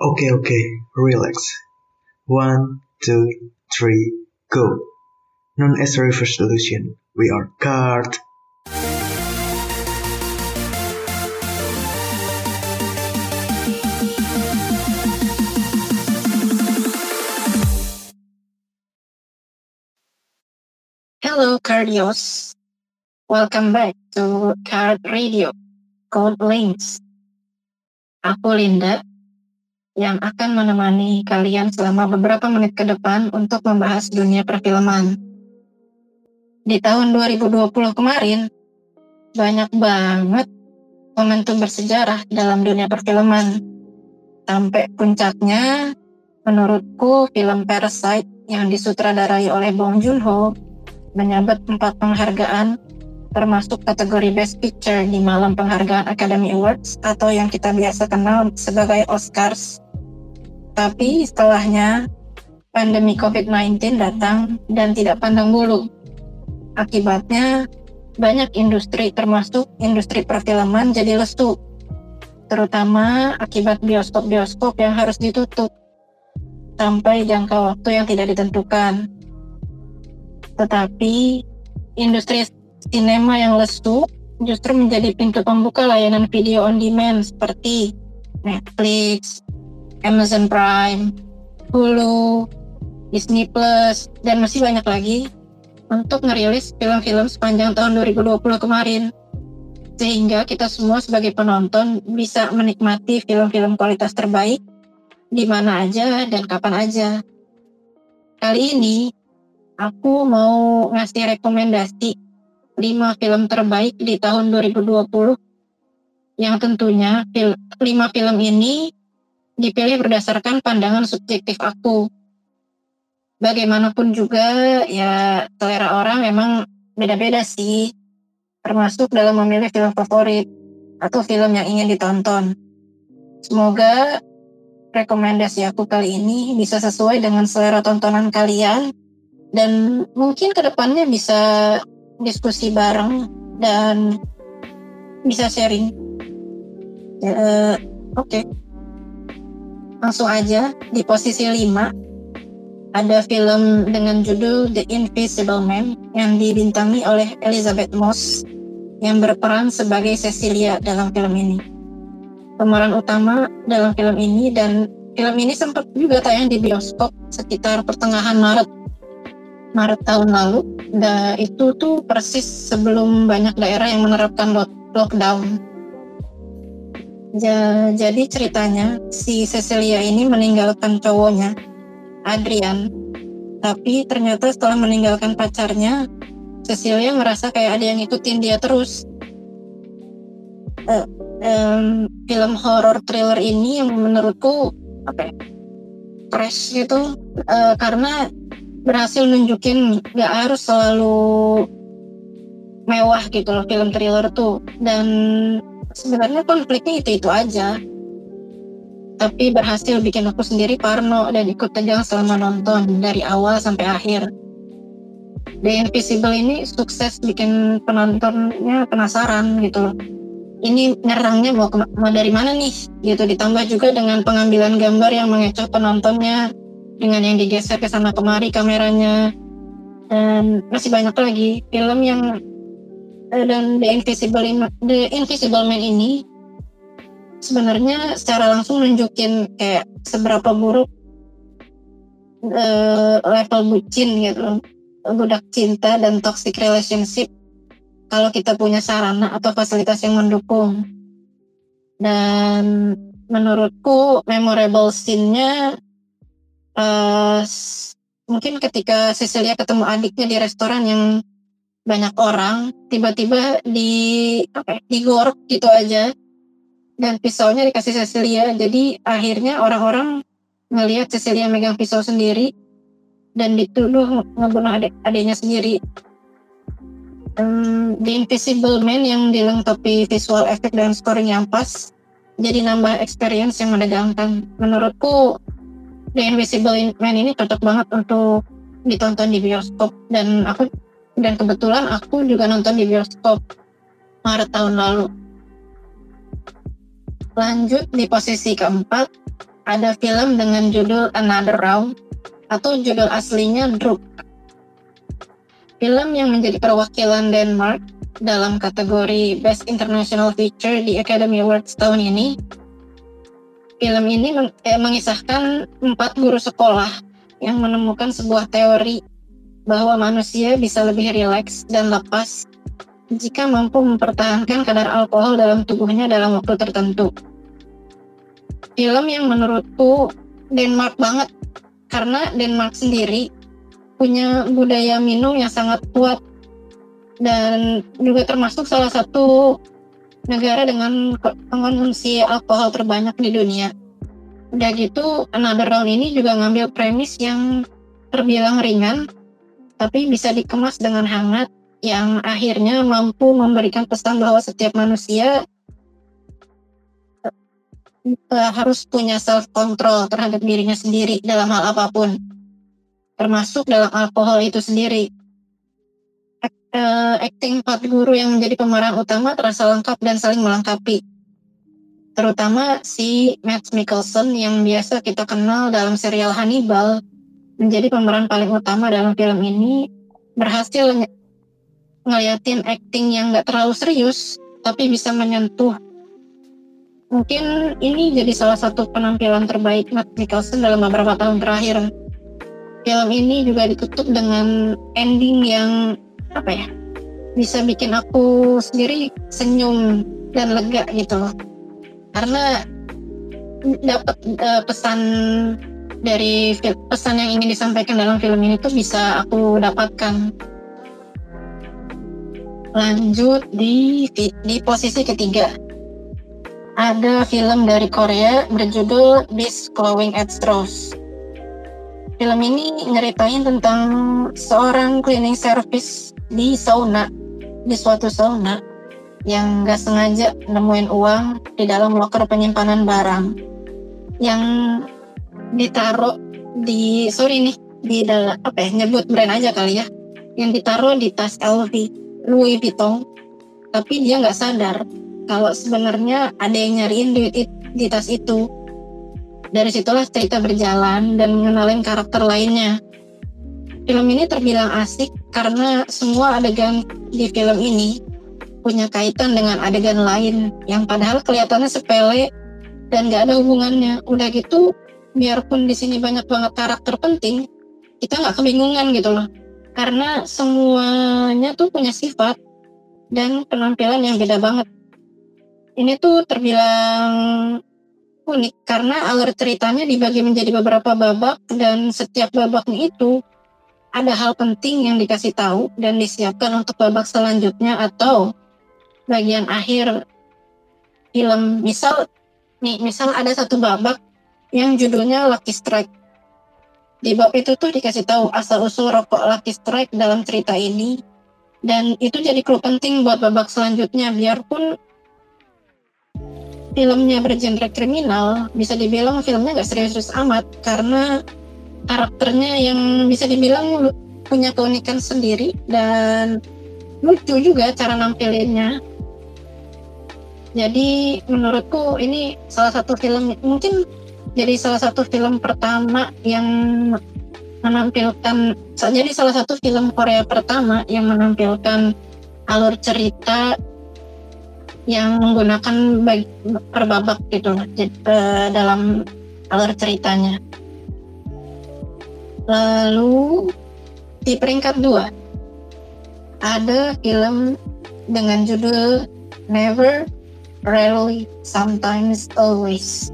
Okay, okay, relax. One, two, three, go. Known as reverse solution, we are card. Hello, Cardios. Welcome back to Card Radio, Code Links. Aku Linda, yang akan menemani kalian selama beberapa menit ke depan untuk membahas dunia perfilman. Di tahun 2020 kemarin, banyak banget momentum bersejarah dalam dunia perfilman. Sampai puncaknya, menurutku film Parasite yang disutradarai oleh Bong Joon-ho menyabet empat penghargaan termasuk kategori Best Picture di malam penghargaan Academy Awards atau yang kita biasa kenal sebagai Oscars. Tapi setelahnya pandemi COVID-19 datang dan tidak pandang bulu. Akibatnya banyak industri termasuk industri perfilman jadi lesu. Terutama akibat bioskop-bioskop yang harus ditutup sampai jangka waktu yang tidak ditentukan. Tetapi industri sinema yang lesu justru menjadi pintu pembuka layanan video on demand seperti Netflix, Amazon Prime, Hulu, Disney Plus, dan masih banyak lagi untuk ngerilis film-film sepanjang tahun 2020 kemarin. Sehingga kita semua sebagai penonton bisa menikmati film-film kualitas terbaik di mana aja dan kapan aja. Kali ini aku mau ngasih rekomendasi 5 film terbaik di tahun 2020 yang tentunya 5 film ini dipilih berdasarkan pandangan subjektif aku. Bagaimanapun juga ya selera orang memang beda-beda sih, termasuk dalam memilih film favorit atau film yang ingin ditonton. Semoga rekomendasi aku kali ini bisa sesuai dengan selera tontonan kalian dan mungkin ke depannya bisa diskusi bareng dan bisa sharing. Uh, Oke. Okay langsung aja di posisi 5 ada film dengan judul The Invisible Man yang dibintangi oleh Elizabeth Moss yang berperan sebagai Cecilia dalam film ini. Pemeran utama dalam film ini dan film ini sempat juga tayang di bioskop sekitar pertengahan Maret Maret tahun lalu. Dan itu tuh persis sebelum banyak daerah yang menerapkan lockdown Ja, jadi ceritanya si Cecilia ini meninggalkan cowoknya, Adrian. Tapi ternyata setelah meninggalkan pacarnya, Cecilia merasa kayak ada yang ngikutin dia terus. Uh, um, film horror thriller ini yang menurutku apa ya, fresh gitu uh, karena berhasil nunjukin gak harus selalu mewah gitu loh film thriller tuh dan sebenarnya konfliknya itu itu aja tapi berhasil bikin aku sendiri parno dan ikut tegang selama nonton dari awal sampai akhir. The Invisible ini sukses bikin penontonnya penasaran gitu. Ini nyerangnya mau, mau dari mana nih gitu ditambah juga dengan pengambilan gambar yang mengecoh penontonnya dengan yang digeser ke sana kemari kameranya dan masih banyak lagi film yang dan The Invisible The Invisible Man ini sebenarnya secara langsung nunjukin kayak seberapa buruk uh, level bucin gitu budak cinta dan toxic relationship. Kalau kita punya sarana atau fasilitas yang mendukung. Dan menurutku memorable scene-nya uh, mungkin ketika Cecilia ketemu adiknya di restoran yang banyak orang tiba-tiba di apa ya, digorok gitu aja. Dan pisaunya dikasih Cecilia. Jadi akhirnya orang-orang ngelihat Cecilia megang pisau sendiri dan dituduh ngebunuh adik adiknya sendiri. Um, The Invisible Man yang dilengkapi visual effect dan scoring yang pas jadi nambah experience yang menegangkan. Menurutku The Invisible Man ini cocok banget untuk ditonton di bioskop. Dan aku dan kebetulan aku juga nonton di bioskop Maret tahun lalu. Lanjut di posisi keempat ada film dengan judul Another Round atau judul aslinya Druk. Film yang menjadi perwakilan Denmark dalam kategori Best International Feature di Academy Awards tahun ini. Film ini eh, mengisahkan empat guru sekolah yang menemukan sebuah teori bahwa manusia bisa lebih rileks dan lepas jika mampu mempertahankan kadar alkohol dalam tubuhnya dalam waktu tertentu. Film yang menurutku Denmark banget karena Denmark sendiri punya budaya minum yang sangat kuat dan juga termasuk salah satu negara dengan konsumsi alkohol terbanyak di dunia. Udah gitu, Another Round ini juga ngambil premis yang terbilang ringan, tapi bisa dikemas dengan hangat yang akhirnya mampu memberikan pesan bahwa setiap manusia uh, harus punya self control terhadap dirinya sendiri dalam hal apa pun, termasuk dalam alkohol itu sendiri. Uh, acting empat guru yang menjadi pemeran utama terasa lengkap dan saling melengkapi. Terutama si Matt Mikkelsen yang biasa kita kenal dalam serial Hannibal menjadi pemeran paling utama dalam film ini berhasil ngeliatin acting yang gak terlalu serius tapi bisa menyentuh. Mungkin ini jadi salah satu penampilan terbaik Matt Mikkelsen dalam beberapa tahun terakhir. Film ini juga ditutup dengan ending yang apa ya bisa bikin aku sendiri senyum dan lega gitu loh. Karena dapat uh, pesan dari pesan yang ingin disampaikan dalam film ini tuh bisa aku dapatkan Lanjut di di posisi ketiga. Ada film dari Korea berjudul Beast Glowing at Straws. Film ini nyeritain tentang seorang cleaning service di sauna, di suatu sauna yang gak sengaja nemuin uang di dalam loker penyimpanan barang yang ditaruh di sorry nih di dalam apa ya nyebut brand aja kali ya. Yang ditaruh di tas LV Louis Vuitton. Tapi dia nggak sadar kalau sebenarnya ada yang nyariin duit di tas itu. Dari situlah cerita berjalan dan mengenalin karakter lainnya. Film ini terbilang asik karena semua adegan di film ini punya kaitan dengan adegan lain yang padahal kelihatannya sepele dan gak ada hubungannya. Udah gitu biarpun di sini banyak banget karakter penting kita nggak kebingungan gitu loh karena semuanya tuh punya sifat dan penampilan yang beda banget. Ini tuh terbilang unik karena alur ceritanya dibagi menjadi beberapa babak dan setiap babaknya itu ada hal penting yang dikasih tahu dan disiapkan untuk babak selanjutnya atau bagian akhir film. Misal nih, misal ada satu babak yang judulnya Lucky Strike. Di bab itu tuh dikasih tahu asal usul rokok Lucky Strike dalam cerita ini. Dan itu jadi clue penting buat babak selanjutnya. Biarpun filmnya bergenre kriminal bisa dibilang filmnya gak serius-serius amat. Karena karakternya yang bisa dibilang punya keunikan sendiri dan lucu juga cara nampilinnya. Jadi menurutku ini salah satu film mungkin jadi salah satu film pertama yang menampilkan jadi salah satu film Korea pertama yang menampilkan alur cerita yang menggunakan bagi, per babak gitu jadi, uh, dalam alur ceritanya. Lalu di peringkat dua ada film dengan judul Never, Rarely, Sometimes, Always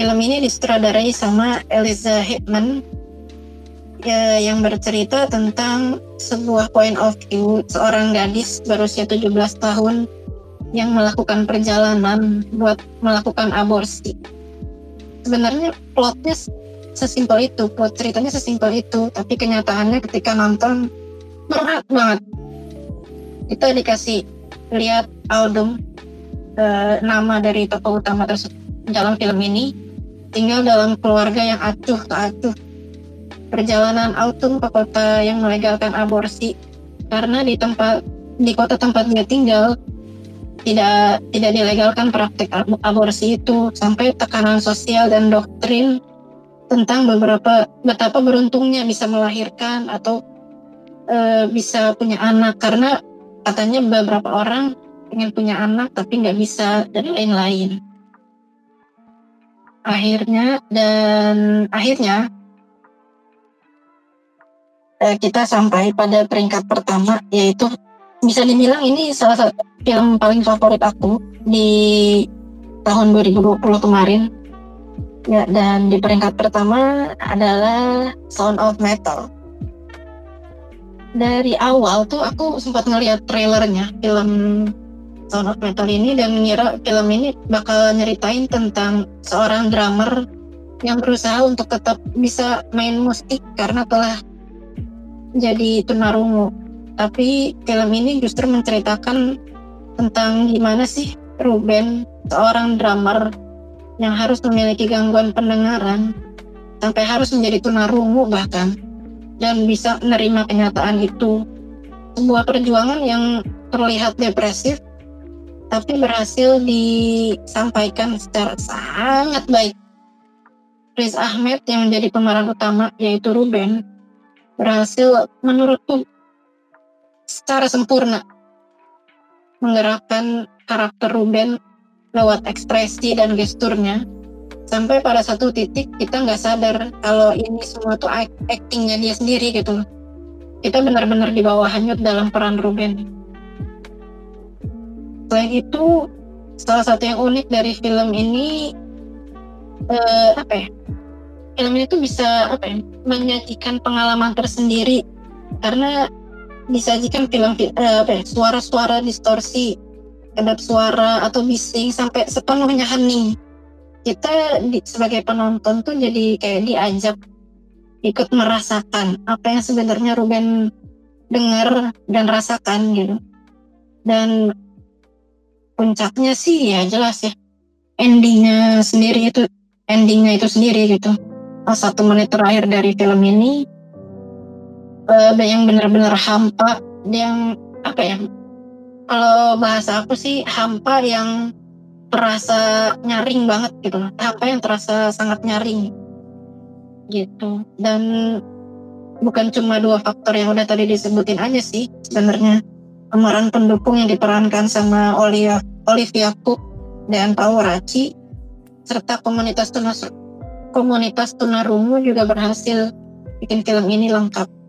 Film ini disutradarai sama Eliza Hitman ya, yang bercerita tentang sebuah point of view seorang gadis berusia 17 tahun yang melakukan perjalanan buat melakukan aborsi. Sebenarnya plotnya sesimpel itu, plot ceritanya sesimpel itu, tapi kenyataannya ketika nonton berat banget. Kita dikasih lihat album uh, nama dari tokoh utama tersebut dalam film ini tinggal dalam keluarga yang acuh tak acuh. Perjalanan Autumn ke kota yang melegalkan aborsi. Karena di tempat di kota tempat dia tinggal tidak tidak dilegalkan praktik aborsi itu. Sampai tekanan sosial dan doktrin tentang beberapa betapa beruntungnya bisa melahirkan atau e, bisa punya anak. Karena katanya beberapa orang ingin punya anak tapi nggak bisa dan lain-lain akhirnya dan akhirnya eh, kita sampai pada peringkat pertama yaitu bisa dibilang ini salah satu film paling favorit aku di tahun 2020 kemarin. Ya dan di peringkat pertama adalah Sound of Metal. Dari awal tuh aku sempat ngeliat trailernya film Sound of Metal ini dan ngira film ini bakal nyeritain tentang seorang drummer yang berusaha untuk tetap bisa main musik karena telah jadi tunarungu. Tapi film ini justru menceritakan tentang gimana sih Ruben seorang drummer yang harus memiliki gangguan pendengaran sampai harus menjadi tunarungu bahkan dan bisa menerima kenyataan itu. Sebuah perjuangan yang terlihat depresif tapi berhasil disampaikan secara sangat baik. Riz Ahmed yang menjadi pemeran utama yaitu Ruben berhasil menurutku secara sempurna menggerakkan karakter Ruben lewat ekspresi dan gesturnya. Sampai pada satu titik kita nggak sadar kalau ini semua tuh actingnya dia sendiri gitu. Kita benar-benar di bawah hanyut dalam peran Ruben selain itu salah satu yang unik dari film ini eh, apa ya? Film ini tuh bisa apa ya menyajikan pengalaman tersendiri. Karena disajikan film uh, apa ya, suara-suara distorsi kedap suara atau bising sampai sepenuhnya hening. Kita di, sebagai penonton tuh jadi kayak diajak ikut merasakan apa yang sebenarnya Ruben dengar dan rasakan gitu. Dan puncaknya sih ya jelas ya. Endingnya sendiri itu endingnya itu sendiri gitu. Satu menit terakhir dari film ini uh, yang benar-benar hampa yang apa ya kalau bahasa aku sih hampa yang terasa nyaring banget gitu hampa yang terasa sangat nyaring gitu. Dan bukan cuma dua faktor yang udah tadi disebutin aja sih sebenarnya. Pemeran pendukung yang diperankan sama Olivia Olivia Cook dan Paul Raci serta komunitas tuna komunitas tunarungu juga berhasil bikin film ini lengkap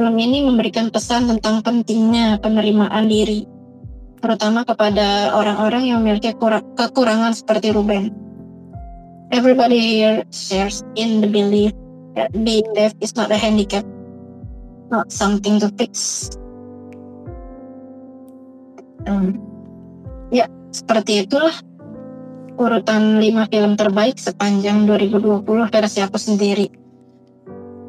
Film ini memberikan pesan tentang pentingnya penerimaan diri, terutama kepada orang-orang yang memiliki kekurangan seperti Ruben. Everybody here shares in the belief that being deaf is not a handicap, not something to fix. Um, ya, seperti itulah urutan 5 film terbaik sepanjang 2020 versi aku sendiri.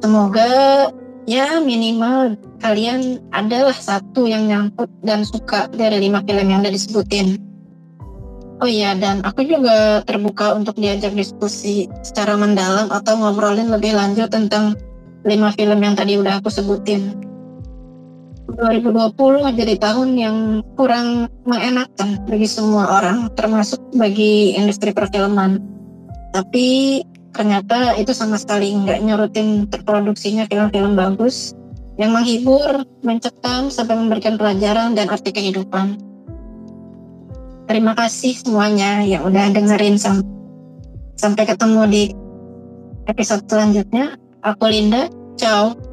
Semoga ya minimal kalian adalah satu yang nyangkut dan suka dari lima film yang udah disebutin. Oh iya, dan aku juga terbuka untuk diajak diskusi secara mendalam atau ngobrolin lebih lanjut tentang lima film yang tadi udah aku sebutin. 2020 jadi tahun yang kurang mengenakan bagi semua orang, termasuk bagi industri perfilman. Tapi ternyata itu sama sekali nggak nyurutin terproduksinya film-film bagus yang menghibur, mencekam, sampai memberikan pelajaran dan arti kehidupan. Terima kasih semuanya yang udah dengerin sam sampai ketemu di episode selanjutnya. Aku Linda, ciao.